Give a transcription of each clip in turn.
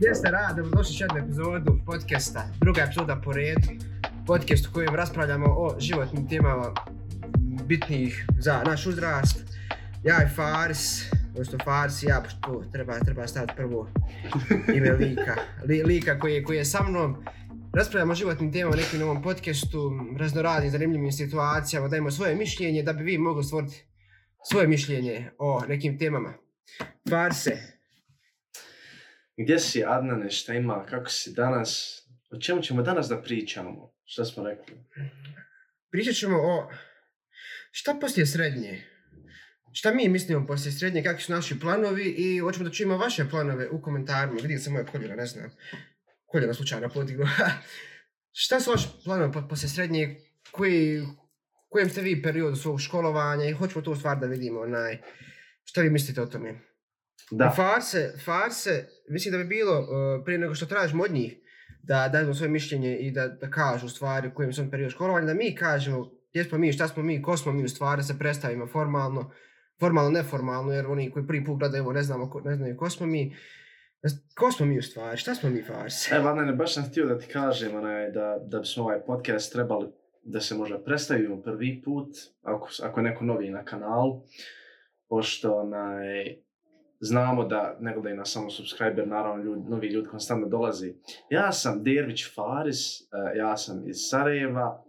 Jeste, rad, dobrodošli u jednu epizodu podcasta, druga epizoda po redu, podcast u kojem raspravljamo o životnim temama bitnih za naš uzrast. Ja i Faris, odnosno Faris i ja, pošto treba, treba staviti prvo ime lika, li, lika koji je, koji je sa mnom. Raspravljamo o životnim temama u nekim novom podcastu, raznoradnim, zanimljivim situacijama, dajemo svoje mišljenje da bi vi mogli stvoriti svoje mišljenje o nekim temama. Farse, Gdje si Adnane, šta ima, kako si danas, o čemu ćemo danas da pričamo, šta smo rekli? pričat ćemo o šta poslije srednje. Šta mi mislimo poslije srednje, kakvi su naši planovi i hoćemo da čujemo vaše planove u komentarima. Vidim se moja koljena, ne znam. Koljena slučajno podigla. šta su vaši planovi poslije srednje, koji, kojem ste vi periodu svog školovanja i hoćemo to u stvar da vidimo. Onaj, šta vi mislite o tome? Da, Farse, farse, mislim da bi bilo uh, prije nego što tražimo od njih da daju svoje mišljenje i da, da kažu stvari u kojem su on period školovanja, da mi kažemo gdje smo mi, šta smo mi, ko smo mi u stvari, se predstavimo formalno, formalno, neformalno, jer oni koji prvi put gledaju ovo ne, znamo, ko- ne znaju ko smo mi. Ko smo mi u stvari, šta smo mi farse? evo Adnane, baš sam htio da ti kažem onaj, da, da bismo ovaj podcast trebali da se možda predstavimo prvi put, ako, ako je neko novi na kanalu, pošto onaj, znamo da ne gledaju nas samo subscriber, naravno ljudi, novi ljudi konstantno dolazi. Ja sam Dervić Faris, eh, ja sam iz Sarajeva,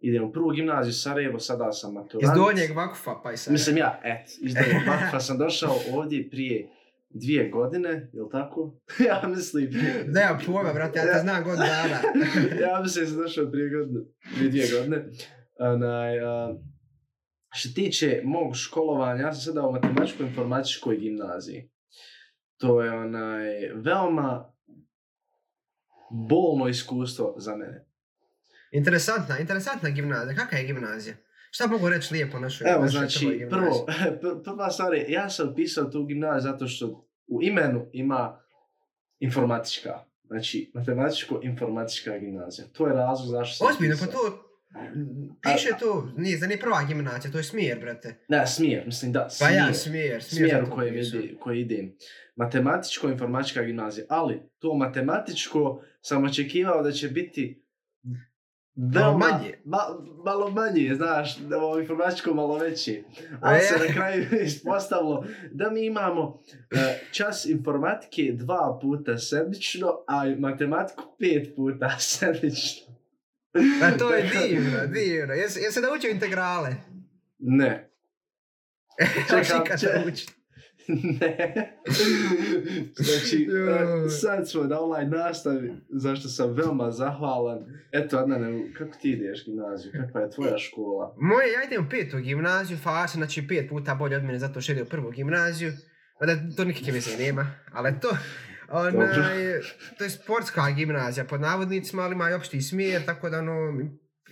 idem u prvu gimnaziju Sarajevo, sada sam maturant. Iz donjeg vakufa, pa i sad. Mislim ja, et, iz Donjeg Vakufa sam došao ovdje prije dvije godine, jel tako? ja mislim... Da ja pojma, brate, ja te znam god dana. ja mislim da sam došao prije, godine, prije dvije godine. Onaj, a, što se tiče mog školovanja, ja sam sada u matematičko-informatičkoj gimnaziji. To je onaj, veoma bolno iskustvo za mene. Interesantna, interesantna gimnazija. Kakva je gimnazija? Šta mogu reći lijepo našoj Evo, našoj znači, prvo, pr- prva stvar je, ja sam upisao tu gimnaziju zato što u imenu ima informatička. Znači, matematičko-informatička gimnazija. To je razlog zašto sam Ozbiljno, pa to... Piše to, nije, za nije prva gimnazija, to je smjer, brate. Ne, smjer, mislim da, Pa smjer. ja, smjer, smjer. smjer u kojem upisao. ide, koji idem. Matematičko-informatička gimnazija. Ali, to matematičko sam očekivao da će biti Malo veoma- manje. Ma, malo manje, znaš, ovo informatičko malo veće. A Ali je? se na kraju ispostavilo da mi imamo e, čas informatike dva puta sedmično, a matematiku pet puta sedmično. A to je divno, divno. Jesi jesi naučio integrale? Ne. Čekam, Čekam, kad če- nauči. ne. znači, e, sad smo na online nastavi, zašto sam veoma zahvalan. Eto, Adnane, kako ti ideš gimnaziju? Kakva je tvoja škola? Moje, ja idem u petu gimnaziju, Farsa, znači pet puta bolje od mene, zato što ide u prvu gimnaziju. Mada to nikakve veze nema, ali to... Onaj, to je sportska gimnazija pod navodnicima, ali ima i opšti smjer, tako da ono,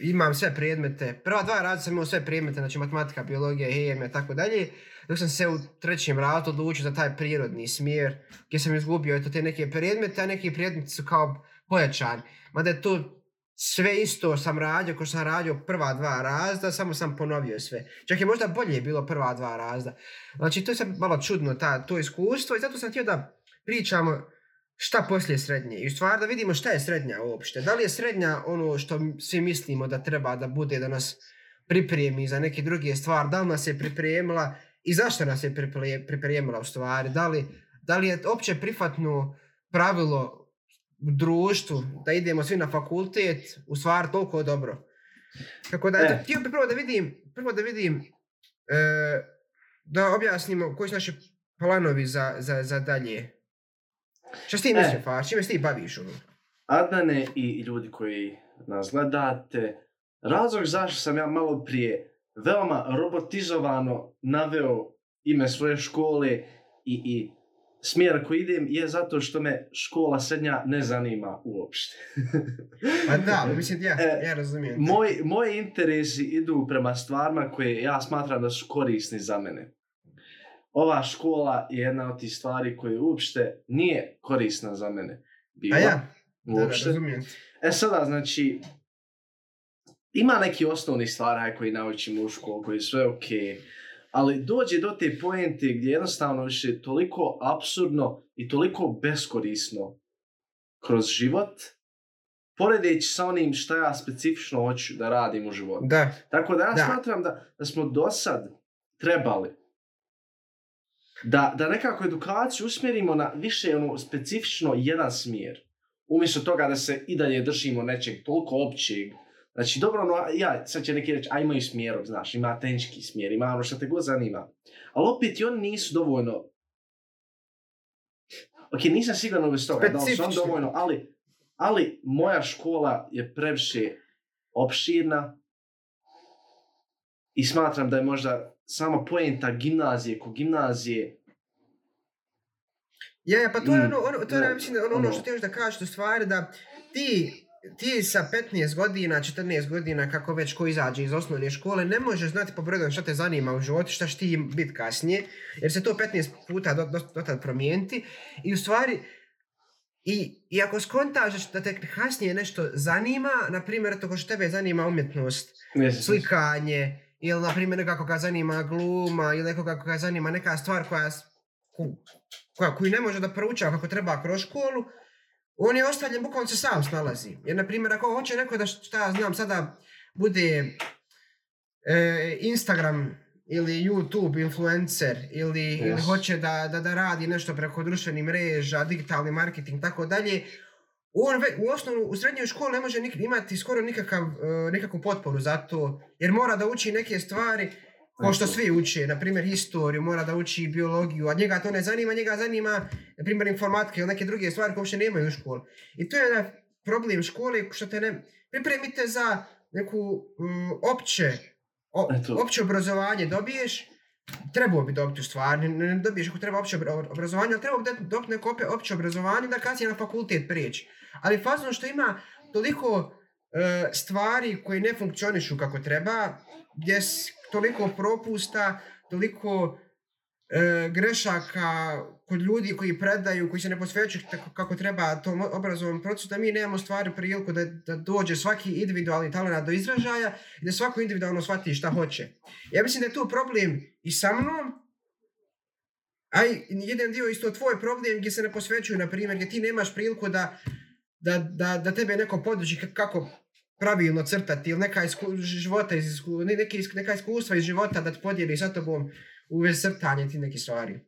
imam sve predmete. Prva dva rada sam imao sve predmete, znači matematika, biologija, hemija, tako dalje. Dok sam se u trećem radu odlučio za taj prirodni smjer, gdje sam izgubio eto te neke predmete, a neki predmeti su kao pojačani. Mada je to sve isto sam radio ko sam radio prva dva razda, samo sam ponovio sve. Čak je možda bolje bilo prva dva razda. Znači to je sad malo čudno ta, to iskustvo i zato sam htio da pričamo šta poslije srednje. I u stvari da vidimo šta je srednja uopšte. Da li je srednja ono što svi mislimo da treba da bude, da nas pripremi za neke druge stvari, da li nas je pripremila i zašto nas je pripremila, u stvari, da li, da li je opće prihvatno pravilo u društvu da idemo svi na fakultet u stvari toliko dobro. Tako da, E. eto, htio bih prvo da vidim, prvo da vidim, e, da objasnimo koji su naši planovi za, za, za dalje. Šta si ti E. mislio, Far? Čime se ti baviš? Ono? Adnane i ljudi koji nas gledate, razlog zašto sam ja malo prije veoma robotizovano naveo ime svoje škole i, i smjer koji idem je zato što me škola srednja ne zanima uopšte. Pa da, mislim, ja, E, ja razumijem. Moj, moji interesi idu prema stvarima koje ja smatram da su korisni za mene. Ova škola je jedna od tih stvari koje uopšte nije korisna za mene. Bila, A ja, da, da, uopšte. razumijem. E sada, znači, ima neki osnovni stvari koji naučimo u školu, koji su sve ok, ali dođe do te poente gdje jednostavno više je toliko absurdno i toliko beskorisno kroz život, poredeći sa onim šta ja specifično hoću da radim u životu. Da. Tako da ja Da. smatram da, da smo do sad trebali da, da nekako edukaciju usmjerimo na više ono specifično jedan smjer. Umjesto toga da se i dalje držimo nečeg toliko općeg. Znači, dobro, no, ja, sad će neki reći, a imaju smjerog, znaš, ima tehnički smjer, ima ono što te god zanima. Ali opet i oni nisu dovoljno... Ok, nisam siguran bez toga, da li su Specifični. dovoljno, ali, ali moja škola je previše opširna i smatram da je možda sama poenta gimnazije ko gimnazije. Je, je, pa to je Mm, ono, ono, to je, ja mislim, ono, ono što ono. ti još da kažeš u stvari da ti, ti sa 15 godina, 14 godina, kako već ko izađe iz osnovne škole, ne možeš znati po broju šta te zanima u životu, šta će ti biti kasnije, jer se to 15 puta do, do, do tad promijeniti i u stvari I, I ako skontaš da te kasnije nešto zanima, na primjer, to ko što tebe zanima umjetnost, slikanje, ili na primjer nekako ga zanima gluma, ili nekoga koga zanima neka stvar koja, koja, koju ne može da proučava kako treba kroz školu, on je ostavljen, bukvalno se sam snalazi. Jer, na primjer, ako hoće neko da, šta znam, sada bude e, Instagram ili YouTube influencer ili, ili Yes. hoće da, da, da radi nešto preko društvenih mreža, digitalni marketing, tako dalje, on ve, u osnovu, u srednjoj školi ne može nik, imati skoro nikakav, e, nikakvu potporu za to, jer mora da uči neke stvari ko što svi uče, na primjer historiju, mora da uči biologiju, a njega to ne zanima, njega zanima, na primjer, informatika ili neke druge stvari koje uopće nemaju u školi. I to je jedan problem škole što te ne pripremite za neku mm, opće, o, opće obrazovanje. Dobiješ, trebao bi dobiti u stvari, ne, ne dobiješ ako treba opće obrazovanje, ali treba bi dobiti neko opće, opće obrazovanje da kasnije na fakultet prijeći. Ali fazno što ima toliko e, stvari koje ne funkcionišu kako treba, gdje toliko propusta, toliko e, grešaka kod ljudi koji predaju, koji se ne posvećuju tako kako treba tom obrazovnom procesu, da mi nemamo stvari priliku da, da dođe svaki individualni talent do izražaja i da svako individualno shvati šta hoće. Ja mislim da je tu problem i sa mnom, a jedan dio isto tvoj problem gdje se ne posvećuju, na primjer, gdje ti nemaš priliku da, da, da, da tebe neko poduči kako pravilno crtati ili neka isku, života iz, isku- neki, neka iskustva iz života da ti podijeli sa tobom u vezi crtanja ti neke stvari.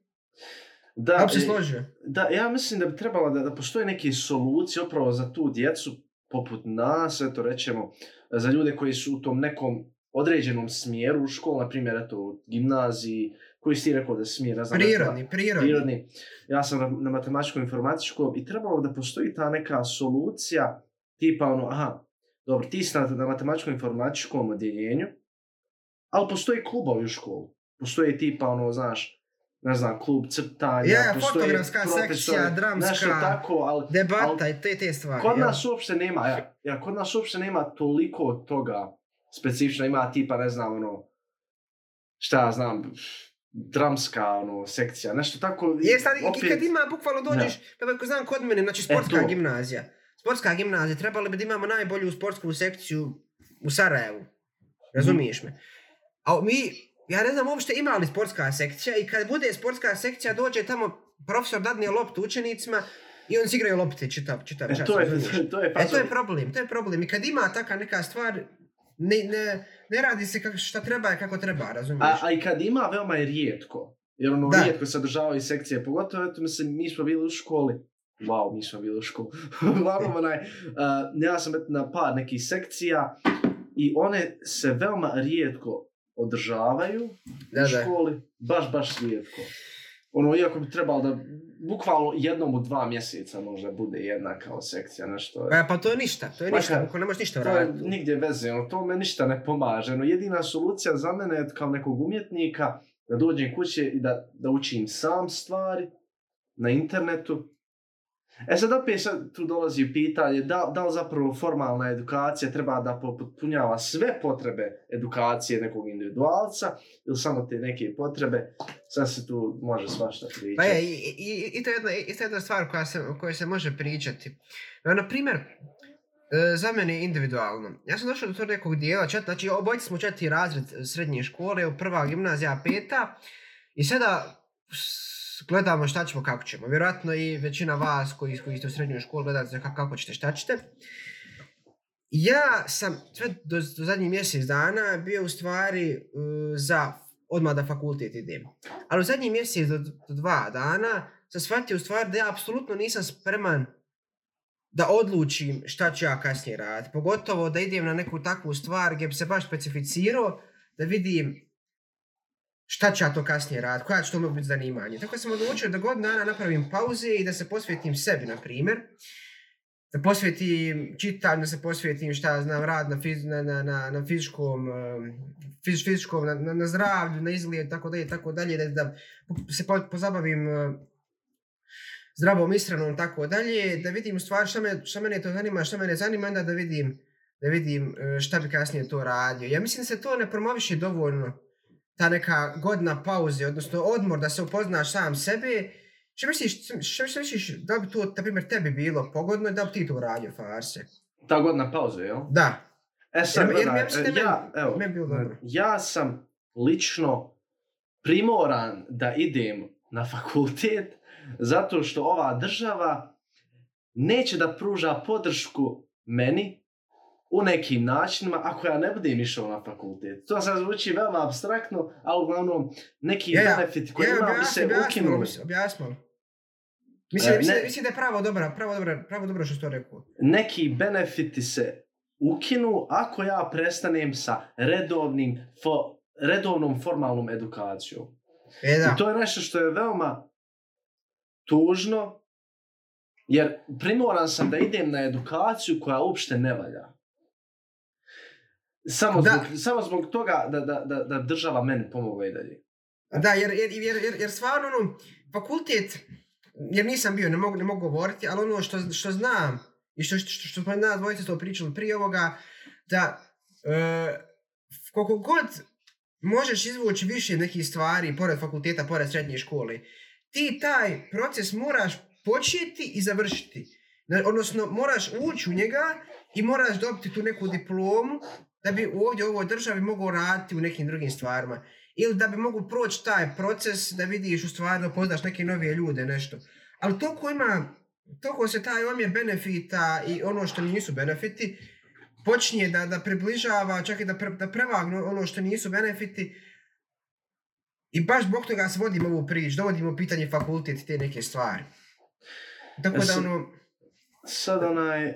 Da, Da bi se e, složio? Da, ja mislim da bi trebalo da, da postoje neke solucije upravo za tu djecu, poput nas, eto rećemo, za ljude koji su u tom nekom određenom smjeru u školu, na primjer, eto, u gimnaziji, koji si ti rekao da je smjer, ne znam, Prirodni, prirodni. prirodni. Ja sam na, na matematičkom informatičkom i trebalo da postoji ta neka solucija, tipa ono, aha, dobro, ti si na, na matematičkom informatičkom odjeljenju, ali postoji klubovi u školu. Postoji tipa ono, znaš, ne znam, klub crtanja, Ja, ja, postoje fotografska sekcija, dramska, nešto tako, ali Debata i te, te stvari. kod jel? nas uopšte nema, ja, ja, kod nas uopšte nema toliko toga specifično, ima tipa, ne znam, ono, šta ja znam, dramska, ono, sekcija, nešto tako. Jeste, ali i opet- kad ima, bukvalno dođeš, da. ako znam kod mene, znači sportska E, to. gimnazija. Sportska gimnazija, trebali bi da imamo najbolju sportsku sekciju u Sarajevu. Razumiješ me? A mi, ja ne znam uopšte ima li sportska sekcija i kad bude sportska sekcija, dođe tamo profesor dadne loptu učenicima i oni igraju lopte čitav, čitav E, čas. to je, to, to je, E, to je problem, to je problem. I kad ima taka neka stvar, ne, ne, ne radi se kako, šta treba i kako treba, razumiješ? A, a i kad ima, veoma je rijetko. Jer ono, Da. rijetko sadržavaju sekcije, pogotovo, eto, mislim, mi smo bili u školi, wow, mi smo bili u školi, uglavnom, onaj, uh, ja sam na par nekih sekcija i one se veoma rijetko održavaju Da, u da. školi, baš, baš rijetko. Ono, iako bi trebalo da, bukvalno jednom u dva mjeseca možda bude jedna kao sekcija, nešto. Pa, pa to je ništa, to je Ma ništa, ako ne možeš ništa To je vratiti. nigdje veze, ono, to me ništa ne pomaže. No, jedina solucija za mene je kao nekog umjetnika da dođem kuće i da, da učim sam stvari na internetu. E sad opet sad tu dolazi pitanje da, da li zapravo formalna edukacija treba da potpunjava sve potrebe edukacije nekog individualca ili samo te neke potrebe. Sad se tu može svašta pričati. Pa je, i, i, i to je jedna, isto jedna stvar koja se, o kojoj se može pričati. Evo, na primjer, e, za mene individualno. Ja sam došao do tog nekog dijela, čet, znači obojci smo četiri razred srednje škole, prva gimnazija peta, i sada gledamo šta ćemo, kako ćemo. Vjerojatno i većina vas koji, koji ste u srednjoj školi gledate kako, ćete, šta ćete. Ja sam sve do, do zadnjih mjesec dana bio u stvari uh, za odmah da fakultet idem. Ali u zadnjih mjesec do, do dva dana sam shvatio u stvari da ja apsolutno nisam spreman da odlučim šta ću ja kasnije raditi. Pogotovo da idem na neku takvu stvar gdje bi se baš specificirao da vidim šta ću ja to kasnije raditi, koja će to mogu biti zanimanje. Tako sam odlučio da godinu dana napravim pauze i da se posvetim sebi, na primjer. Da posvetim čitanju, da se posvetim šta znam, rad na, fiz, na, na, na, na fizičkom, fiz, fizičkom na, na, na zdravlju, na izgled, tako dalje, tako dalje, da, da se po, pozabavim zdravom ishranom, tako dalje, da vidim stvar šta, me, šta mene to zanima, šta mene zanima, onda da vidim, da vidim e, šta bi kasnije to radio. Ja mislim da se to ne promoviše dovoljno ta neka godina pauze, odnosno odmor da se upoznaš sam sebe, što misliš, što, što misliš da bi to, na primjer, tebi bilo pogodno i da bi ti to uradio, Farse? Ta godina pauze, jel? Da. E sad, Jer- jer gledaj, ja evo, meni bilo dobro. ja sam lično primoran da idem na fakultet zato što ova država neće da pruža podršku meni u nekim načinima ako ja ne budem išao na fakultet. To sad zvuči veoma abstraktno, ali uglavnom neki Ja, benefit koji Ja, ima bi se ukinuli. malo. Mislim, E, mislim, ne- mislim da je pravo dobra, pravo dobra, pravo dobro što si to rekao. neki benefiti se ukinu ako ja prestanem sa redovnim fo, redovnom formalnom edukacijom. E, da. I to je nešto što je veoma tužno, jer primoran sam da idem na edukaciju koja uopšte ne valja. Samo Da. zbog, samo zbog toga da, da, da, da država meni pomogla i dalje. Da, jer, jer, jer, jer, jer stvarno, ono, fakultet, jer nisam bio, ne mogu, ne mogu govoriti, ali ono što, što znam, i što, što, što smo nas dvojice to pričali prije ovoga, da e, koliko god možeš izvući više nekih stvari, pored fakulteta, pored srednje škole, ti taj proces moraš početi i završiti. Odnosno, moraš ući u njega i moraš dobiti tu neku diplomu da bi ovdje u ovoj državi mogao raditi u nekim drugim stvarima ili da bi mogu proći taj proces da vidiš u stvari da poznaš neke nove ljude, nešto. Ali toliko ima, toliko se taj omjer benefita i ono što nisu benefiti počinje da, da približava, čak i da, pre, da prevagnu ono što nisu benefiti i baš zbog toga se vodimo ovu priču, dovodimo u pitanje fakultet i te neke stvari. Tako da Jesi- ono, Sad onaj, uh,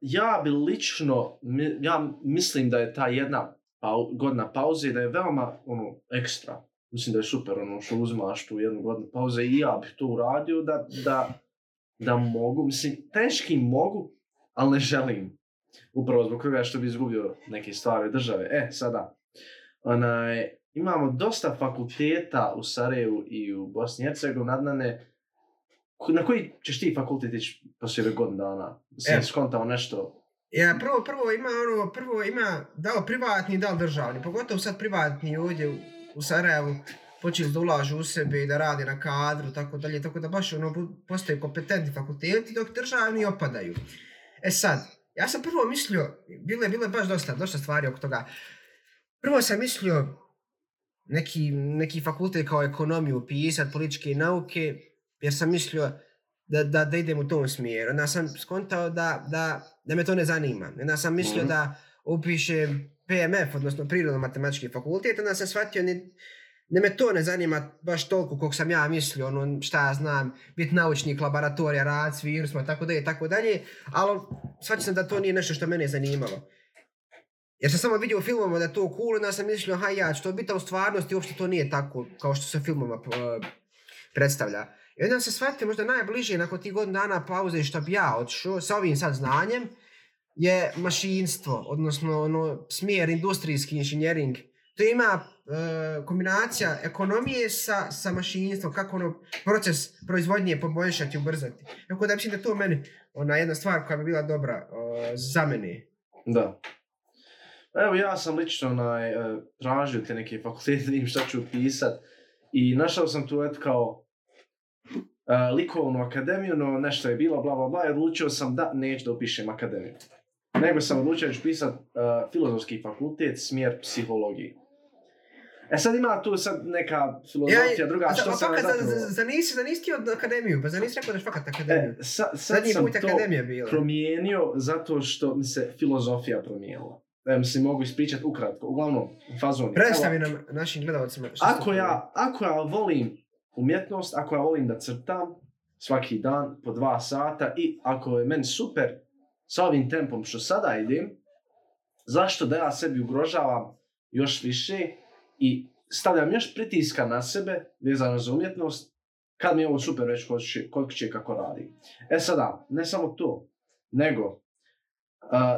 ja bi lično, mi, ja mislim da je ta jedna pau, godina pauze da je veoma ono, ekstra. Mislim da je super ono što uzimaš tu jednu godinu pauze i ja bih to uradio da, da, da mogu. Mislim, teški mogu, ali ne želim. Upravo zbog toga što bi izgubio neke stvari države. E, sada, onaj, imamo dosta fakulteta u Sarajevu i u Bosni i Hercegovini, nadnane, na koji ćeš ti fakultet ići poslije ove godinu dana? Si E. skontao nešto? Ja, prvo, prvo ima ono, prvo ima dao privatni, dao državni, pogotovo sad privatni ovdje u, u Sarajevu počeli da ulažu u sebe i da rade na kadru, tako dalje, tako da baš ono, postaju kompetentni fakulteti, dok državni opadaju. E sad, ja sam prvo mislio, bilo je, bilo je baš dosta, dosta stvari oko toga. Prvo sam mislio neki, neki fakultet kao ekonomiju pisat, političke nauke, jer sam mislio da, da, da idem u tom smjeru. Onda sam skontao da, da, da me to ne zanima. Onda sam mislio Mhm. da upišem PMF, odnosno Prirodno-matematički fakultet, onda sam shvatio ni, ne me to ne zanima baš toliko koliko sam ja mislio, ono šta ja znam, biti naučnik, laboratorija, rad s virusima, tako dalje, tako dalje, ali shvatio sam da to nije nešto što mene zanimalo. Jer sam samo vidio u filmovima da je to cool, onda sam mislio, ha ja, ću to biti, a u stvarnosti uopšte to nije tako kao što se u filmovima uh, predstavlja. I onda se shvatite možda najbliže nakon tih godina dana pauze što bi ja odšao sa ovim sad znanjem je mašinstvo, odnosno ono, smjer industrijski inženjering. To ima e, kombinacija ekonomije sa, sa mašinstvom, kako ono proces proizvodnje poboljšati, ubrzati. Tako da mislim da to meni ona jedna stvar koja bi bila dobra e, za mene. Da. Pa evo ja sam lično onaj, e, tražio te neke fakultete, da vidim šta ću pisat I našao sam tu et kao likovnu akademiju, no nešto je bilo, bla bla bla, i odlučio sam da neću da upišem akademiju. Nego sam odlučio da ću pisat e, filozofski fakultet, smjer psihologiji. E sad ima tu sad neka filozofija druga, a što sam fakat, zapravo... za, za, za, nisi, za nisi ti od akademiju, pa za nisi rekao da je fakat akademiju. E, sa, sad Zadnji sam to bila. promijenio zato što mi se filozofija promijenila. E, mislim, mogu ispričati ukratko. Uglavnom, fazon. je, Predstavi nam našim gledalcima. Ako ja, ako ja volim umjetnost, ako ja volim da crtam svaki dan po dva sata i ako je meni super sa ovim tempom što sada idem, zašto da ja sebi ugrožavam još više i stavljam još pritiska na sebe vezano za umjetnost kad mi je ovo super već kod će, kod kako radi. E sada, ne samo to, nego uh,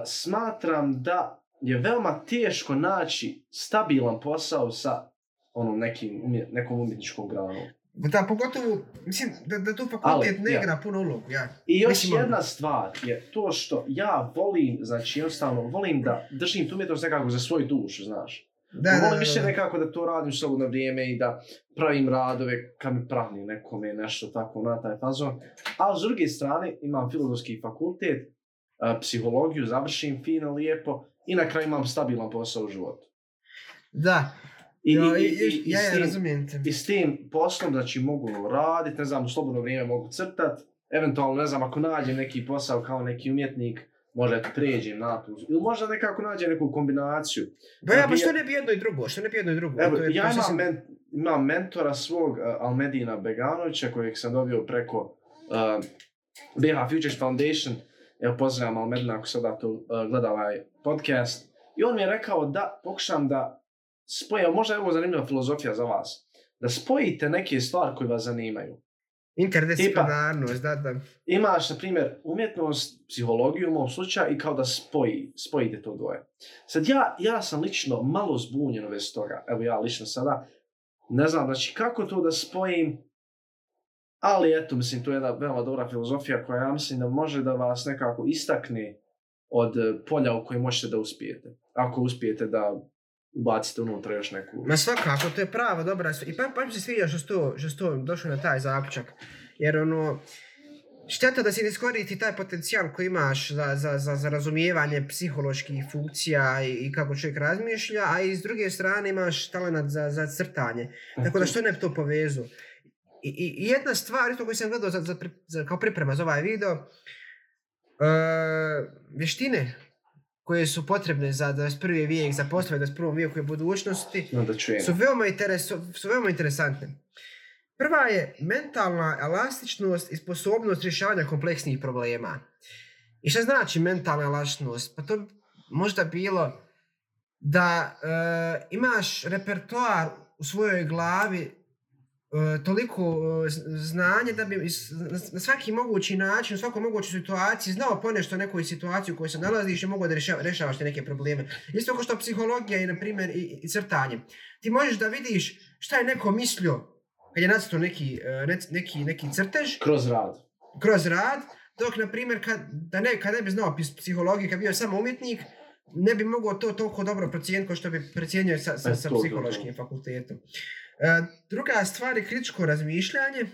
smatram da je veoma teško naći stabilan posao sa onom nekim, umjet, nekom umjetničkom granom. Da, pogotovo, mislim, da, da tu fakultet ne ja. igra puno ulogu, ja. I još Mislim, ono- jedna stvar je to što ja volim, znači jednostavno volim da držim tu umjetnost nekako za svoju dušu, znaš. Da, volim da, da, više da. nekako da to radim slobodno vrijeme i da pravim radove kad mi pravni nekome nešto tako na taj fazon. A s druge strane imam filozofski fakultet, a, psihologiju, završim fino, lijepo i na kraju imam stabilan posao u životu. Da, I, ja, i, i, ja, ja tim- razumijem te. I s tim poslom, znači mogu raditi, ne znam, u slobodno vrijeme mogu crtat, eventualno, ne znam, ako nađem neki posao kao neki umjetnik, možda eto pređem na tu, ili možda nekako nađem neku kombinaciju. Ba ja, pa što ne bi jedno i drugo, što ne bi jedno i drugo? Evo, To je- to ja imam, sasvim- men, imam mentora svog, uh, Almedina Beganovića, kojeg sam dobio preko uh, BH Futures Foundation, evo pozdravljam Almedina ako sada to uh, gleda ovaj podcast, i on mi je rekao da pokušam da spojim, možda je ovo zanimljiva filozofija za vas, da spojite neke stvari koje vas zanimaju. Interdisciplinarnost, da, da. Imaš, na primjer, umjetnost, psihologiju u mom slučaju i kao da spoji, spojite to dvoje. Sad ja, ja sam lično malo zbunjen u vezi toga, evo ja lično sada, ne znam, znači kako to da spojim, ali eto, mislim, to je jedna veoma dobra filozofija koja ja mislim da može da vas nekako istakne od polja u kojem možete da uspijete. Ako uspijete da ubacite unutra još neku... Ma svakako, to je pravo, dobra. I pa, pa mi se sviđa što sto, što sto došao na taj zaključak. Jer ono, šteta da si ne iskoristi taj potencijal koji imaš za, za, za, za razumijevanje psiholoških funkcija i, i kako čovjek razmišlja, a i s druge strane imaš talent za, za crtanje. Tako da što ne bi to povezu. I, i, i jedna stvar, isto koju sam gledao za, za, za, kao priprema za ovaj video, uh, vještine koje su potrebne za 21. vijek, za poslove 21. vijeku i budućnosti, No, da čujem. su veoma, interes, su veoma interesantne. Prva je mentalna elastičnost i sposobnost rješavanja kompleksnih problema. I šta znači mentalna elastičnost? Pa to možda bilo da e, imaš repertoar u svojoj glavi toliko e, z- znanje da bi na, svaki mogući način, u svakoj mogućoj situaciji znao ponešto o nekoj situaciji u kojoj se nalaziš i mogu da rješava, rješavaš te neke probleme. Isto kao što psihologija i, na primjer, i, i crtanje. Ti možeš da vidiš šta je neko mislio kad je nacrtao neki, e, neki, neki crtež Kroz rad. kroz rad, dok, na primjer, kad, da ne, kad ne bi znao psihologiju, kad bi bio samo umjetnik, ne bi mogao to toliko dobro procijeniti kao što bi procijenio sa, sa, E, sa psihološkim fakultetom. E, E, druga stvar je kritičko razmišljanje,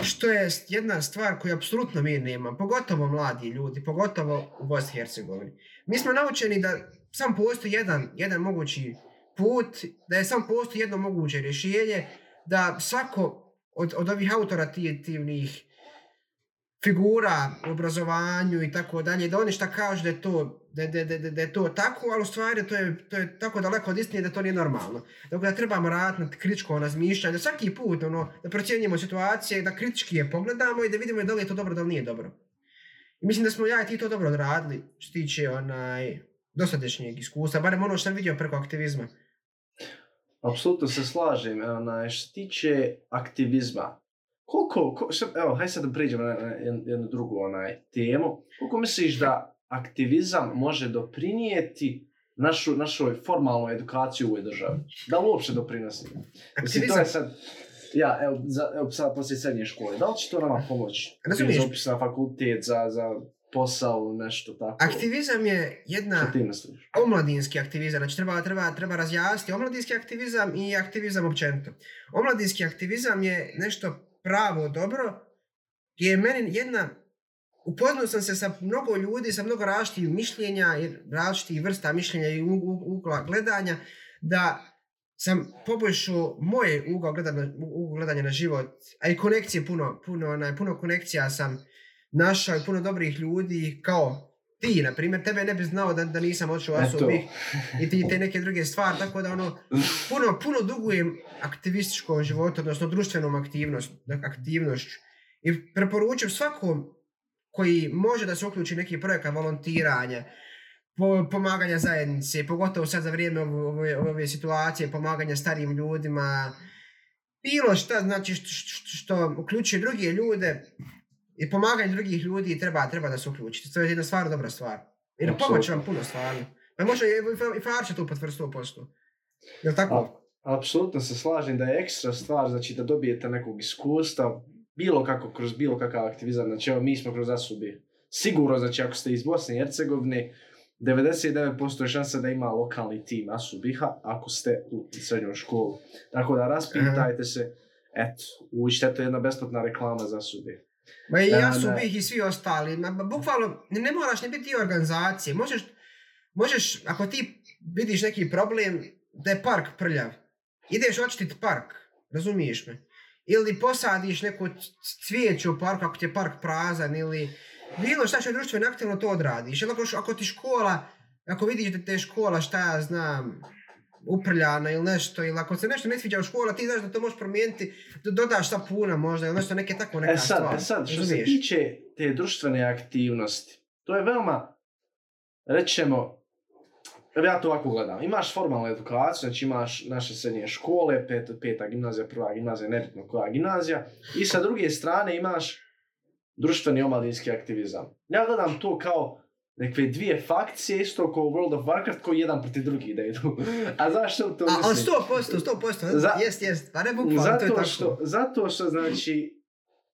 što je jedna stvar koju apsolutno mi nema, pogotovo mladi ljudi, pogotovo u Bosni i Hercegovini. Mi smo naučeni da sam postoji jedan, jedan mogući put, da je sam postoji jedno moguće rješenje, da svako od, od ovih autoritativnih figura u obrazovanju i tako dalje, da oni šta kažu da je to da, da, da, da, da je to tako, ali u stvari to je, to je tako daleko od istine da to nije normalno. Dakle, da trebamo raditi na kritičko razmišljanje, da svaki put ono, da procjenjujemo situacije, da kritički je pogledamo i da vidimo da li je to dobro, da li nije dobro. I mislim da smo ja i ti to dobro odradili, što tiče onaj, dosadešnjeg iskustva, barem ono što sam vidio preko aktivizma. Apsolutno se slažem. Onaj, što tiče aktivizma, koliko, ko, šta, evo, hajde sad da priđemo na, na jednu, drugu onaj, temu. Koliko misliš da aktivizam može doprinijeti našu, našoj formalnoj edukaciji u ovoj državi? Da li uopće doprinosi? Mislim, to je sad, ja, evo, za, evo sad poslije srednje škole, da li će to nama pomoći? Razumiješ? Za upis na fakultet, za, za posao, nešto tako. Aktivizam je jedna ti misliš? omladinski aktivizam, znači treba, treba, treba razjasniti omladinski aktivizam i aktivizam općenito. Omladinski aktivizam je nešto pravo dobro, gdje je meni jedna, upoznao sam se sa mnogo ljudi, sa mnogo različitih mišljenja i različitih vrsta mišljenja i ugla gledanja, da sam poboljšao moje ugao gledanja, ugao gledanja na život, a i konekcije puno, puno, onaj, puno konekcija sam našao i puno dobrih ljudi kao ti, na primjer, tebe ne bi znao da, da nisam odšao Eto. osobi i ti te neke druge stvari, tako da ono, puno, puno dugujem aktivističkom životu, odnosno društvenom aktivnost, aktivnošću. I preporučujem svakom koji može da se uključi neki projekat volontiranja, po, pomaganja zajednice, pogotovo sad za vrijeme ove, ove, ove situacije, pomaganja starijim ljudima, bilo šta, znači što, što, što uključuje druge ljude i pomaganje drugih ljudi treba, treba da se uključite. To je jedna stvar, dobra stvar. Jer pomoć vam puno stvarno. Pa može i, Farče tu potvrsti 100%. Jel tako? A- Apsolutno se slažem da je ekstra stvar, znači da dobijete nekog iskustva, bilo kako, kroz bilo kakav aktivizam, znači evo mi smo kroz Asubi. Sigurno, znači ako ste iz Bosne i Hercegovine, 99% je šansa da ima lokalni tim Asubiha ako ste u srednjoj školi. Tako da raspitajte se, eto, učite, to je jedna besplatna reklama za Asubi. Ma i ja su bih i svi ostali. Ma, bukvalno, ne, ne moraš ni biti organizacije. Možeš, možeš, ako ti vidiš neki problem, da je park prljav, ideš očistit park, razumiješ me? Ili posadiš neku c- cvijeće u parku ako ti je park prazan, ili bilo šta što je društveno aktivno to odradiš. Ili ako, ako ti škola, ako vidiš da te škola, šta ja znam, uprljana ili nešto, ili ako se nešto ne sviđa u škola, ti znaš da to možeš promijeniti, do- dodaš sapuna možda, ili nešto, neke tako neka E sad, stvar. e sad, što se tiče te društvene aktivnosti, to je veoma, rećemo, ja to ovako gledam, imaš formalnu edukaciju, znači imaš naše srednje škole, pet, peta gimnazija, prva gimnazija, nebitno koja gimnazija, i sa druge strane imaš društveni omladinski aktivizam. Ja gledam to kao nekve dvije fakcije, isto kao World of Warcraft, koji jedan protiv drugih da idu. A zašto to A, ali mislim? 100%, 100%, Za- jest, jest, pa ne bukvalno, to je Zato tako. što, zato što, znači,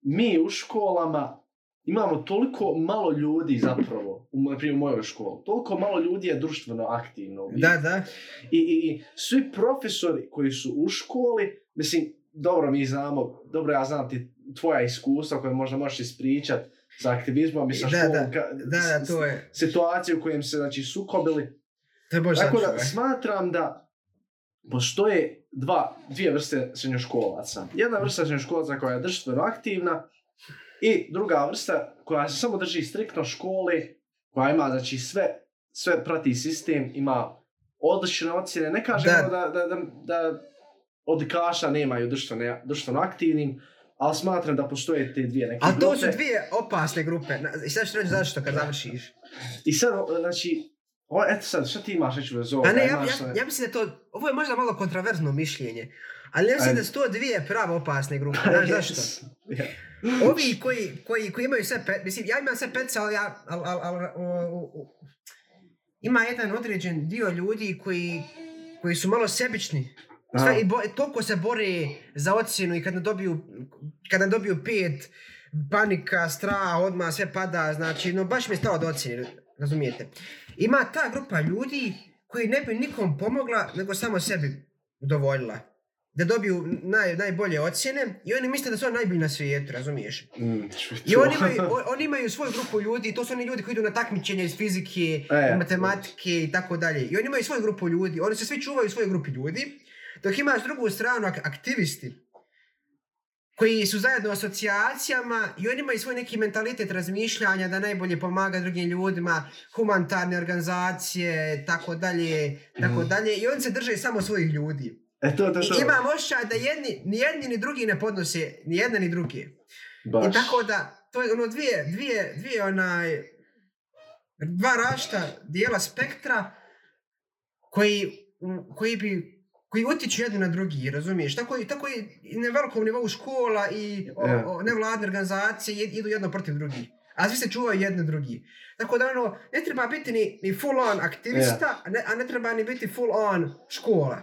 mi u školama imamo toliko malo ljudi zapravo, u, na primjer u mojoj školi, toliko malo ljudi je društveno aktivno. Da, da, I, i, I svi profesori koji su u školi, mislim, dobro mi znamo, dobro ja znam ti tvoja iskustva koje možda možeš ispričat sa aktivizmom i sa Da, školom, da, ka- da, da, to je, situacije u kojem se znači, sukobili. to je baš Tako da smatram da postoje dva, dvije vrste srednjoškolaca. Jedna vrsta srednjoškolaca koja je društveno aktivna i druga vrsta koja se samo drži striktno škole, koja ima znači sve, sve prati sistem, ima odlične ocjene. Ne kažemo Da. da, da, da, da odlikaša nemaju društvene, društveno aktivnim, ali smatram da postoje te dvije neke Ali to grupe. su dvije opasne grupe. I sad ću reći zašto kad završiš. I sad, znači, o, eto sad, šta ti imaš reći bez ovoga? A ne, ja, Imaš, ja, ja mislim da to, ovo je možda malo kontraverzno mišljenje, ali ja mislim da su to dvije pravo opasne grupe. Znaš zašto? Ja. Ovi koji, koji, koji imaju sve pet, mislim, ja imam sve petce, ali ja, al, al, al, o- o- o- ima jedan određen dio ljudi koji, koji su malo sebični. Sve, i bo, toliko se bore za ocjenu i kad ne dobiju, kad ne dobiju pet, panika, strah, odmah sve pada, znači, no baš mi je stalo do ocjene, razumijete. Ima ta grupa ljudi koji ne bi nikom pomogla, nego samo sebi udovoljila. Da dobiju naj, najbolje ocjene i oni misle da su oni najbolji na svijetu, razumiješ? Mm, I oni imaju, o- oni imaju svoju grupu ljudi, to su oni ljudi koji idu na takmičenja iz fizike, E, matematike i tako dalje. I oni imaju svoju grupu ljudi, oni se svi čuvaju u svojoj grupi ljudi, dok imaš drugu stranu ak- aktivisti koji su zajedno u asocijacijama i oni imaju svoj neki mentalitet razmišljanja da najbolje pomaga drugim ljudima, humanitarne organizacije, tako dalje, tako Mhm. dalje. I oni se drže samo svojih ljudi. E, to, to, I to. imam osjećaj da jedni, ni jedni ni drugi ne podnose, ni jedne ni druge. Baš. I tako da, to je ono dvije, dvije, dvije onaj, dva rašta dijela spektra koji, koji bi, koji utiču jedni na drugi, razumiješ? Tako, tako i na velikom nivou škola i o, o, nevladne organizacije jed- idu jedno protiv drugih. A svi se čuvaju jedni drugi. Tako da ono, ne treba biti ni, ni full on aktivista, a, ne, a ne treba ni biti full on škola.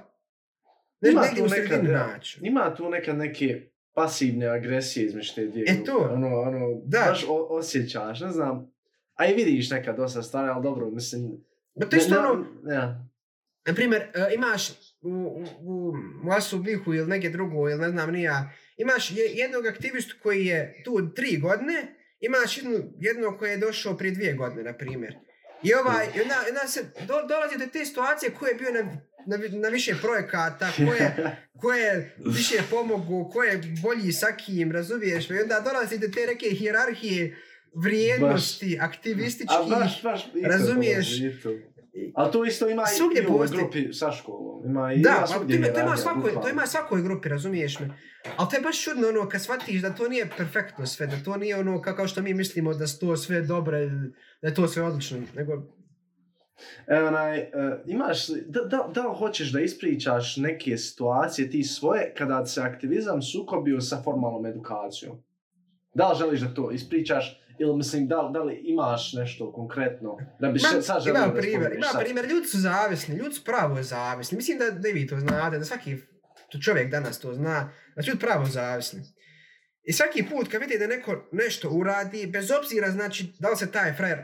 Ne, Ima negdje tu u nekad, sredini ja. naći. Ima tu nekad neke pasivne agresije između te dvije E to. Ono, ono, Da. baš o, osjećaš, ne znam. A i vidiš nekad dosta stvari, ali dobro, mislim... Ma to je isto ono, Ja. Na primjer, e, imaš u, u, u, u Asubihu ili negdje drugo, ili ne znam ni ja, imaš je, jednog aktivistu koji je tu tri godine, imaš jednu, jednog koji je došao prije dvije godine, na primjer. I ovaj, i onda, onda se do, dolazi do te situacije ko je bio na na, na više projekata, ko je, ko je više pomogu, ko je bolji sa kim, razumiješ? I onda dolazi do te neke hijerarhije vrijednosti, aktivističkih. A baš, baš, razumiješ? dolazi. Ali to isto ima Svugdje i u ovoj grupi sa školom. Ima i Da, svugdje to ima, to ima svakoj, to ima svakoj grupi, razumiješ me? Ali to je baš čudno ono kad shvatiš da to nije perfektno sve, da to nije ono ka- kao što mi mislimo da to sve dobre, da je to sve odlično, nego E, onaj, e, imaš, da, da, da hoćeš da ispričaš neke situacije ti svoje kada se aktivizam sukobio sa formalnom edukacijom? Da li želiš da to ispričaš ili mislim da, da li imaš nešto konkretno da bi Ma, sad želio ima da primjer, spomeniš ima sad? primjer, ljudi su zavisni, ljudi su pravo zavisni. Mislim da, da vi to znate, da svaki to čovjek danas to zna, da su ljudi pravo zavisni. I svaki put kad vidi da neko nešto uradi, bez obzira znači da li se taj frajer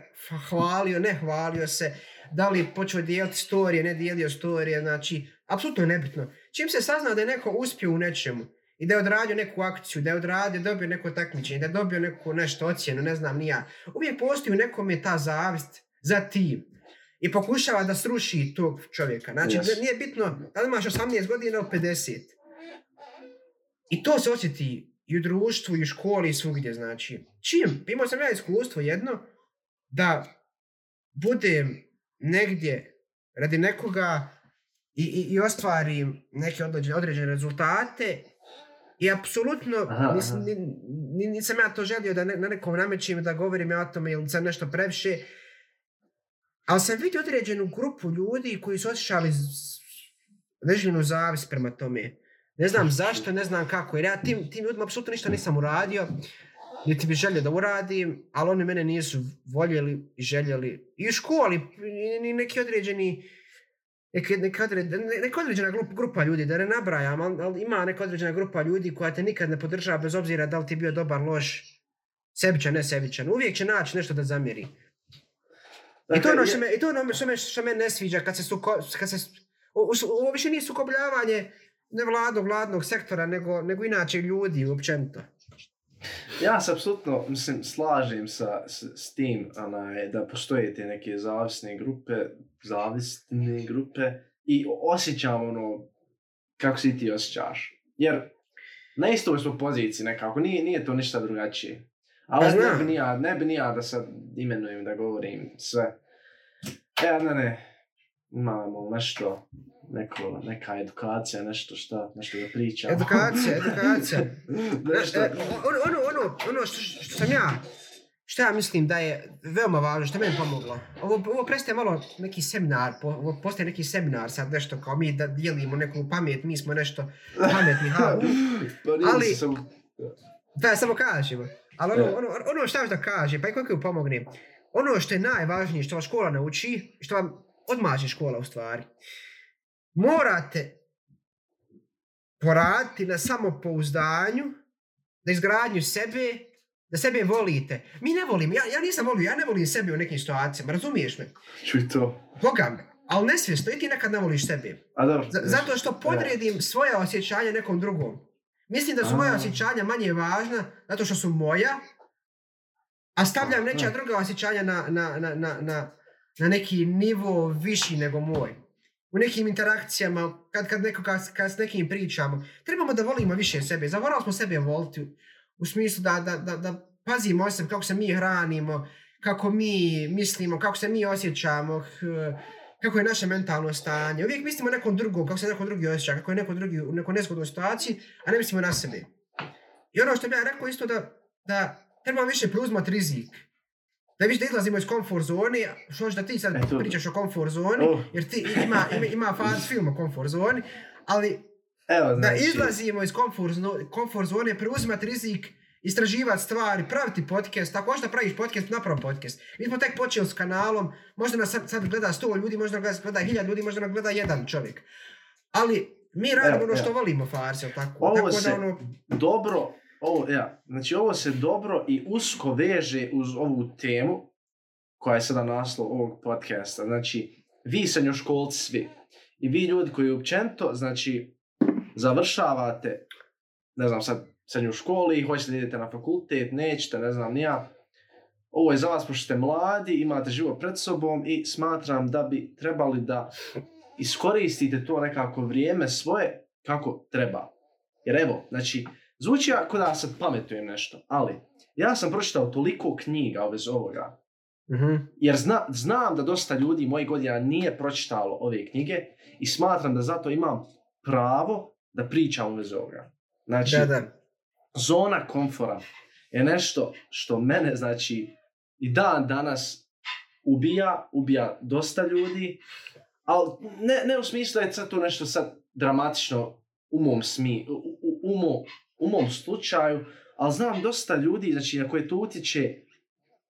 hvalio, ne hvalio se, da li počeo dijeliti storije, ne dijelio storije, znači, apsolutno je nebitno. Čim se sazna da je neko uspio u nečemu i da je odradio neku akciju, da je odradio, dobio neko takmičenje, da je dobio neku nešto ocjenu, ne znam ni ja, uvijek postoji u nekome ta zavist za tim i pokušava da sruši tog čovjeka. Znači, Yes. nije bitno da li imaš 18 godina ili 50. I to se osjeti i u društvu, i u školi, i svugdje, znači. Čim? Imao sam ja iskustvo jedno, da budem negdje radi nekoga i, i, i ostvarim neke određene, određene rezultate i apsolutno Aha, nis, aha. nisam ja to želio da ne, na nekom namećim da govorim ja o tome ili sam nešto previše, ali sam vidio određenu grupu ljudi koji su osjećali određenu zavis prema tome. Ne znam zašto, ne znam kako, jer ja tim, tim ljudima apsolutno ništa nisam uradio, niti bi želio da uradim, ali oni mene nisu voljeli i željeli. I u školi, i neki određeni, neke, neka, odred, ne- neka određena grupa, grupa ljudi, da ne nabrajam, ali, ali ima neka određena grupa ljudi koja te nikad ne podržava bez obzira da li ti bio dobar, loš, sebičan, ne sebičan. Uvijek će naći nešto da zamjeri. I to je ono što me, i to je ono što me, što me ne sviđa kad se suko, kad se, ovo više nije sukobljavanje nevladnog, vladnog sektora, nego, nego inače ljudi uopćenito. Ja se apsolutno mislim, slažem sa, s, s tim onaj, da postoje te neke zavisne grupe, zavisne grupe i osjećam ono kako si ti osjećaš. Jer na istoj smo poziciji nekako, nije, nije to ništa drugačije. Ali Pa ne bi, ni ja, ne bi ni ja da sad imenujem, da govorim sve. E, ne, ne, imamo nešto, neko, neka edukacija, nešto šta, nešto da pričamo. Edukacija, edukacija. nešto, E, ono, ono, ono, ono što, što sam ja, što ja mislim da je veoma važno, što je meni pomoglo. Ovo, ovo prestaje malo neki seminar, po, ovo postaje neki seminar sad nešto kao mi da dijelimo neku pamet, mi smo nešto pametni, ha. Pa ali- Da, samo kažemo. Ali ono, E. ono, ono što da kaže, pa i koliko ju pomogne, ono što je najvažnije, što vas škola nauči, što vam odmaže škola u stvari, morate poraditi na samopouzdanju, na izgradnju sebe, da sebe volite. Mi ne volimo, ja, ja nisam volio, ja ne volim sebe u nekim situacijama, razumiješ me? Čuj to. Boga me, ali nesvjesno, i ti nekad ne voliš sebe. A dobro. Z- zato što podredim svoje osjećanja nekom drugom. Mislim da su moja A. osjećanja manje važna zato što su moja, a stavljam Aha. nečija druga osjećanja na, na, na, na, na, na neki nivo viši nego moj. U nekim interakcijama, kad, kad, neko, kad, kad s nekim pričamo, trebamo da volimo više sebe. Zavorali smo sebe voliti u, smislu da, da, da, da pazimo o sebi, kako se mi hranimo, kako mi mislimo, kako se mi osjećamo, kako je naše mentalno stanje. Uvijek mislimo nekom drugom, kako se neko drugi osjeća, kako je neko drugi u nekoj nezgodnoj situaciji, a ne mislimo na sebe. I ono što bih ja rekao isto da, da trebamo više preuzmati rizik. Da više da izlazimo iz komfort zone, što da ti sad E, pričaš o komfort zoni, Oh. jer ti ima, ima, ima faz film o komfort zoni, ali Evo, da znači, izlazimo iz komfort, komfort zone, preuzimati rizik, istraživati stvari, praviti podcast, ako možda praviš podcast, napravi podcast. Mi smo tek počeli s kanalom, možda nas sad, sad gleda 100 ljudi, možda nas gleda 1000 ljudi, možda nas gleda jedan čovjek. Ali mi radimo Evo, ono što evo. volimo, Farsi, tako? Ovo tako se- da ono, dobro, ovo, ja, znači ovo se dobro i usko veže uz ovu temu koja je sada naslov ovog podcasta. Znači, vi srednjoškolci svi i vi ljudi koji općenito, znači, završavate, ne znam sad, srednju školu i hoćete da idete na fakultet, nećete, ne znam, ni ja. Ovo je za vas pošto ste mladi, imate život pred sobom i smatram da bi trebali da iskoristite to nekako vrijeme svoje kako treba. Jer evo, znači, zvuči ako da sad pametujem nešto, ali ja sam pročitao toliko knjiga vezi ovoga, Mhm. jer zna, znam da dosta ljudi mojih godina nije pročitalo ove knjige i smatram da zato imam pravo da pričam u vezi ovoga. Znači, Da, da. zona komfora je nešto što mene, znači, i dan danas ubija, ubija dosta ljudi, ali ne, ne u smislu je sad to nešto sad dramatično u mom, smi, u, u, u, mom, u mom slučaju, ali znam dosta ljudi, znači, na koje to utječe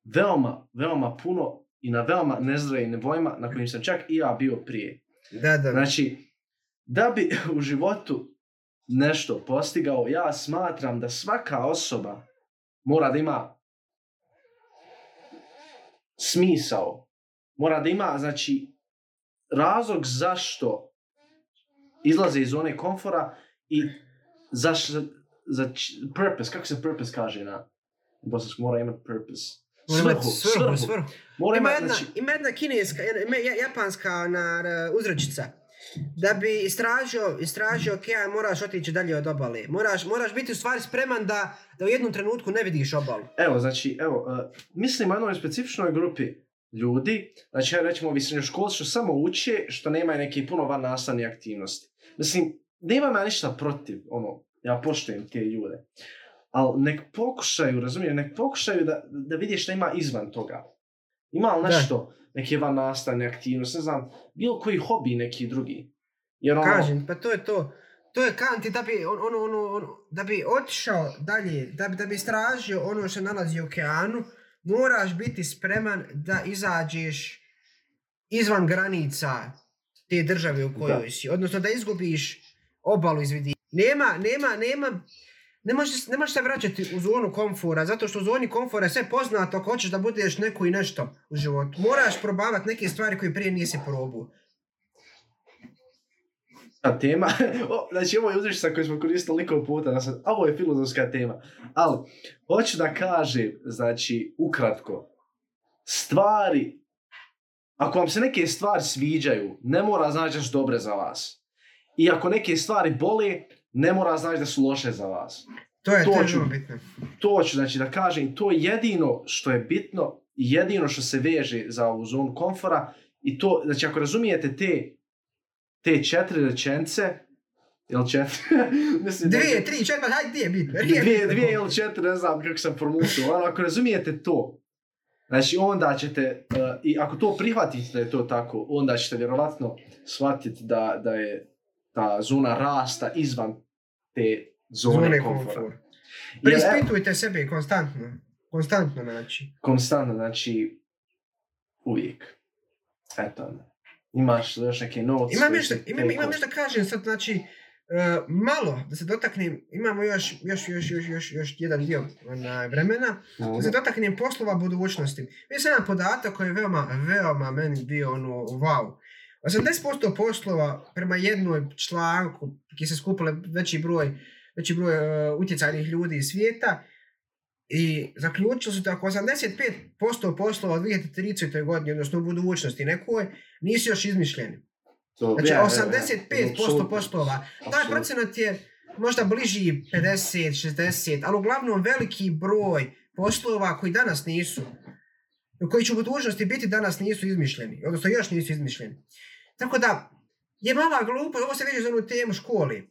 veoma, veoma puno i na veoma nezdravim nivoima na kojim sam čak i ja bio prije. Da, da. Znači, da bi u životu nešto postigao, ja smatram da svaka osoba mora da ima smisao. Mora da ima, znači, razlog zašto izlaze iz zone komfora i zašto, za, č- purpose, kako se purpose kaže na bosanskom, mora imati purpose. Svrhu, svrhu. Mora Ima jedna, znači, ima jedna kineska, jedna, japanska na, uzročica. Da bi istražio, istražio okean, moraš otići dalje od obale. Moraš, moraš biti u stvari spreman da, da u jednom trenutku ne vidiš obalu. Evo, znači, evo, uh, mislim o jednoj specifičnoj grupi ljudi, znači, ja rećemo ovi srednjoškolci što samo uče, što nemaju neke puno van nastavne aktivnosti. Mislim, nemam ja ništa protiv, ono, ja poštujem te ljude. Ali nek pokušaju, razumijem, nek pokušaju da, da vidi šta ima izvan toga. Ima li Da. Neke van nastavne aktivnosti, ne znam, bilo koji hobi neki drugi. Jer ono, Kažem, pa to je to. To je kanti da bi, on, ono, ono, ono, da bi otišao dalje, da bi, da bi istražio ono što nalazi u okeanu, moraš biti spreman da izađeš izvan granica te države u kojoj Da. si. Odnosno da izgubiš obalu iz vidi. Nema, nema, nema, ne možeš, ne možeš se vraćati u zonu komfora, zato što u zoni komfora je sve poznato ako hoćeš da budeš neko i nešto u životu. Moraš probavati neke stvari koje prije nisi probao. A tema, o, znači ovo je uzrečica koju smo koristili liko puta, da sad, ovo je filozofska tema, ali hoću da kažem, znači, ukratko, stvari, ako vam se neke stvari sviđaju, ne mora znači da su dobre za vas. I ako neke stvari bole, ne mora znači da su loše za vas. To je, to To je ću- bitno. To ću znači da kažem, to je jedino što je bitno jedino što se veže za ovu zonu komfora i to, znači ako razumijete te, te četiri rečence, jel četiri? Mislim, da- Dvije, tri, četiri, hajde, dvije bitno. nije dvije, dvije ili četiri, ne znam kako sam formulisao, ali ako razumijete to, znači onda ćete, uh, i ako to prihvatite da je to tako, onda ćete vjerovatno shvatiti da, da je ta zona rasta izvan te zone, Zone komfora. komfora. Jer, evo, Preispitujte sebe konstantno. Konstantno, znači. konstantno, znači, uvijek. Eto, imaš još neke notes? Imam se imam, imam nešto da kažem sad, znači, e, malo, da se dotaknem, imamo još, još, još, još, još, još jedan dio onaj, vremena, da se dotaknem poslova budućnosti. Vidio sam jedan podatak koji je veoma, veoma meni bio ono, wow. 80% poslova prema jednoj članku, gdje se skupile veći broj, veći broj e, utjecajnih ljudi iz svijeta, i zaključili su da ako 85% poslova u 2030. godini, odnosno u budućnosti nekoj, nisu još izmišljeni. To- Znači, ja, ja, ja, 85% apsolutno. poslova. Taj procenat je možda bliži 50, 60, ali uglavnom veliki broj poslova koji danas nisu, koji će u budućnosti biti danas nisu izmišljeni, odnosno još nisu izmišljeni. Tako da, je mala glupost, ovo se vidi za onu temu školi.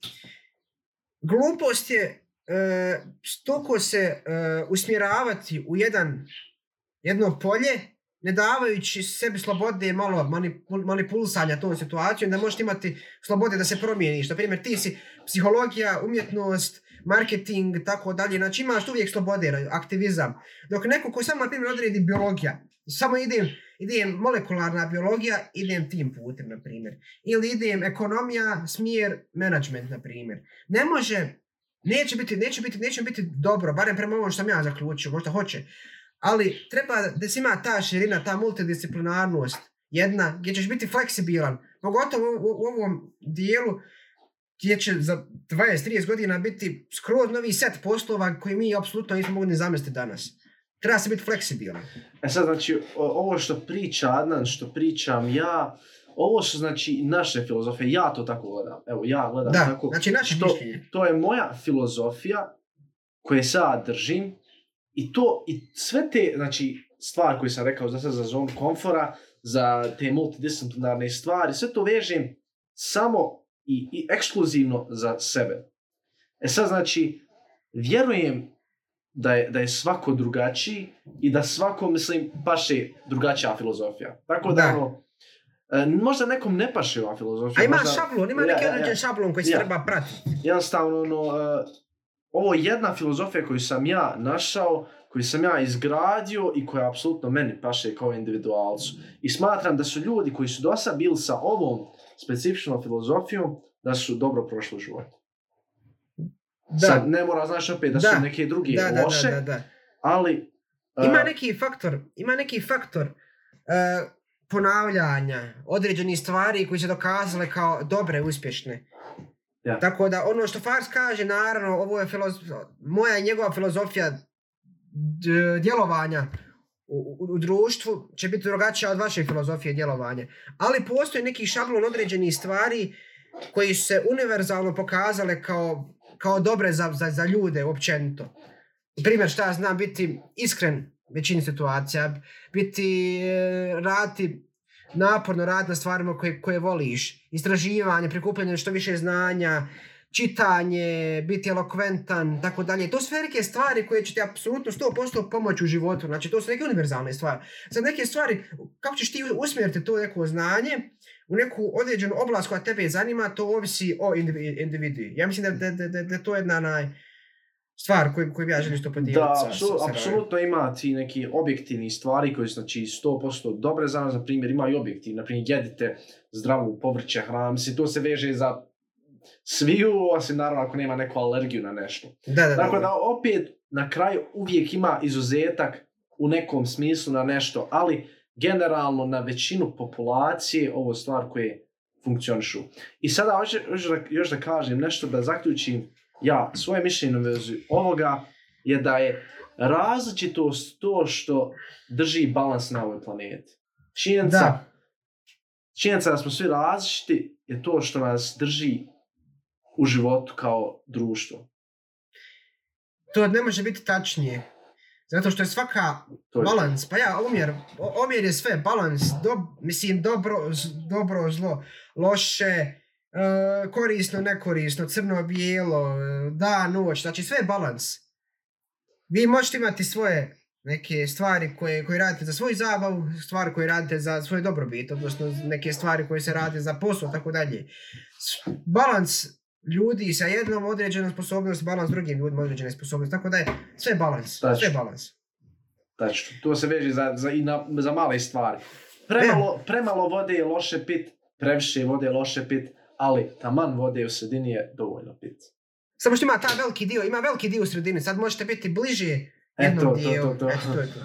Glupost je e, stoko se e, usmjeravati u jedan, jedno polje, ne davajući sebi slobode malo manipul, manipulisanja tom situacijom, da možeš imati slobode da se promijeniš. Na primjer, ti si psihologija, umjetnost, marketing, tako dalje. Znači imaš uvijek slobode, aktivizam. Dok neko ko samo, na primjer, odredi biologija, samo idem, idem molekularna biologija, idem tim putem, na primjer. Ili idem ekonomija, smjer, management, na primjer. Ne može, neće biti, neće biti, neće biti dobro, barem prema ovom što sam ja zaključio, možda hoće. Ali treba da se ima ta širina, ta multidisciplinarnost, jedna, gdje ćeš biti fleksibilan, pogotovo u, u, ovom dijelu gdje će za 20-30 godina biti skroz novi set poslova koji mi apsolutno nismo mogli ni zamisliti danas. Treba se biti fleksibilan. E sad, znači, ovo što priča Adnan, što pričam ja, ovo su znači naše filozofije, ja to tako gledam. Evo, ja gledam Da, tako. znači naše što- mišljenje. To je moja filozofija koje se ja držim i to, i sve te, znači, stvari koje sam rekao za sad za zonu komfora, za te multidisciplinarne stvari, sve to vežem samo i, i ekskluzivno za sebe. E sad, znači, vjerujem da je, da je svako drugačiji i da svako, mislim, paše drugačija filozofija. Tako da, Da. ono, e, možda nekom ne paše ova filozofija. A ima možda, šablon, ima Ja, neki ja, određen ja. šablon koji se Ja. treba pratiti. jednostavno, ono, uh, ovo je jedna filozofija koju sam ja našao, koju sam ja izgradio i koja apsolutno meni paše kao individualcu. I smatram da su ljudi koji su do sad bili sa ovom specifičnom filozofijom, da su dobro prošli u životu. Da, Sad, ne mora znači opet da, Da. su neke druge da, da, loše, da, da, da. ali... uh, Ima neki faktor, ima neki faktor uh, ponavljanja određenih stvari koji se dokazale kao dobre, uspješne. Ja. Tako da ono što Fars kaže, naravno, ovo je moja i njegova filozofija djelovanja u, u, u društvu će biti drugačija od vaše filozofije djelovanja. Ali postoji neki šablon određenih stvari koji su se univerzalno pokazale kao, kao dobre za, za, za ljude općenito. Primjer šta ja znam, biti iskren većini situacija, biti, e, raditi naporno rad na stvarima koje, koje voliš, istraživanje, prikupljanje što više znanja, čitanje, biti elokventan, tako dalje. To su sve neke stvari koje će ti apsolutno 100% pomoći u životu. Znači, to su neke univerzalne stvari. Za neke stvari, kako ćeš ti usmjeriti to neko znanje u neku određenu oblast koja tebe zanima, to ovisi o indivi- individu. Ja mislim da, da, da, da, da je to jedna naj stvar koju, koju ja želim isto podijeliti. Da, sa- sa- apsolutno ima ti neki objektivni stvari koji su znači 100% dobre za nas, na primjer ima i objektivni, na primjer jedite zdravu povrće, hranu, mislim to se veže za sviju, osim naravno ako nema neku alergiju na nešto. Da, da, da. Tako da opet na kraju uvijek ima izuzetak u nekom smislu na nešto, ali generalno na većinu populacije ovo stvar koje funkcionišu. I sada hoću, da, još da kažem nešto da zaključim ja svoje mišljenje u vezi ovoga je da je različitost to što drži balans na ovoj planeti. Činjenica, Da. činjenica da smo svi različiti je to što nas drži u životu kao društvo. To ne može biti tačnije. Zato što je svaka To je balans, pa ja, omjer, omjer je sve, balans, dob, mislim, dobro, z- dobro, zlo, loše, e, korisno, nekorisno, crno, bijelo, e, da, noć, znači sve je balans. Vi možete imati svoje neke stvari koje, koje radite za svoju zabavu, stvari koje radite za svoj dobrobit, odnosno neke stvari koje se rade za posao, tako dalje. Balans ljudi sa jednom određenom sposobnosti, balans s drugim ljudima određene sposobnosti, tako da je sve balans, Tačno. sve balans. Tačno, to se veže za, za, i na, za male stvari. Premalo, premalo vode je loše pit, previše vode je loše pit, ali taman vode u sredini je dovoljno pit. Samo što ima ta veliki dio, ima veliki dio u sredini, sad možete biti bliže E, jednom to, to, dijelu. to, to. Eto, to je to.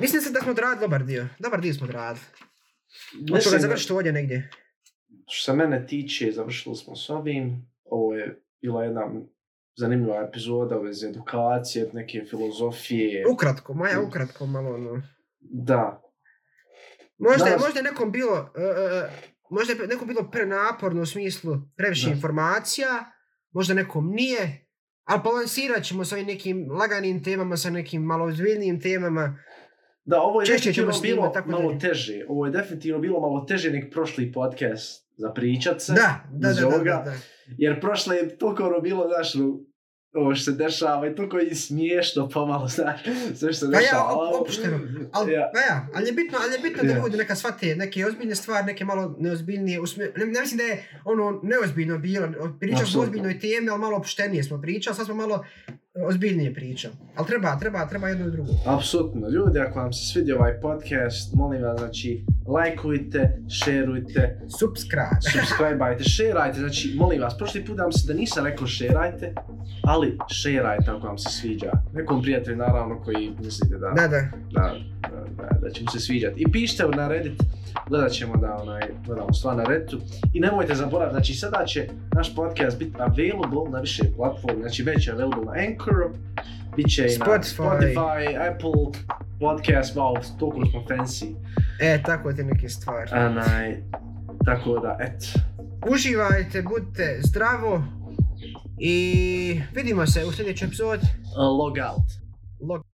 Mislim se da smo odradili dobar dio. Dobar dio smo odradili. Hoću ga Mislim da- završiti ovdje negdje. Što se mene tiče, završili smo s ovim. Ovo je bila jedna zanimljiva epizoda u vezi edukacije, neke filozofije. Ukratko, moja ukratko malo ono. Da, Možda, Danas- možda je nekom bilo, e, možda je nekom bilo prenaporno u smislu previše Da. informacija, možda nekom nije, ali balansirat ćemo sa ovim nekim laganim temama, sa nekim malo ozbiljnijim temama. da, ovo je Češće definitivno bilo tako malo dalje. teže. Ovo je definitivno bilo malo teže nek prošli podcast za pričat se. Da, da, iz da, da, ovoga. da, da. Jer prošle je toliko ono bilo, znaš, ono, ovo što se dešava i toliko i smiješno pomalo, znaš, sve što se Pa ja, dešava. op- opšteno. Ali, Ja. pa ja, ali je bitno, ali je bitno da Ja. ljudi neka shvate neke ozbiljne stvari, neke malo neozbiljnije. usmje- Ne, ne mislim da je ono neozbiljno bilo. Pričali smo ozbiljnoj temi, ali malo opštenije smo pričali, sad smo malo ozbiljnije pričali. Ali treba, treba, treba jedno i drugo. Apsolutno, ljudi, ako vam se svidio ovaj podcast, molim vas, znači, lajkujte, šerujte, Subscribe. subscribeajte, šerajte, znači, molim vas, prošli put vam se da nisam rekao šerajte, ali šerajte ako vam se sviđa. Nekom prijatelju, naravno, koji mislite da, Da, da. da, da, da, da će mu se sviđati. I pišite na Reddit, gledat ćemo da onaj, gledamo stvar na Redditu. I nemojte zaboraviti, znači sada će naš podcast biti available na više platforme, znači već je available na Anchor, bit će i na Spotify. Spotify, Apple Podcast, wow, toliko smo fancy. E, tako ti neke stvari. Onaj, tako da, et. Uživajte, budite zdravo i vidimo se u sljedećoj epizodi. Log out. Log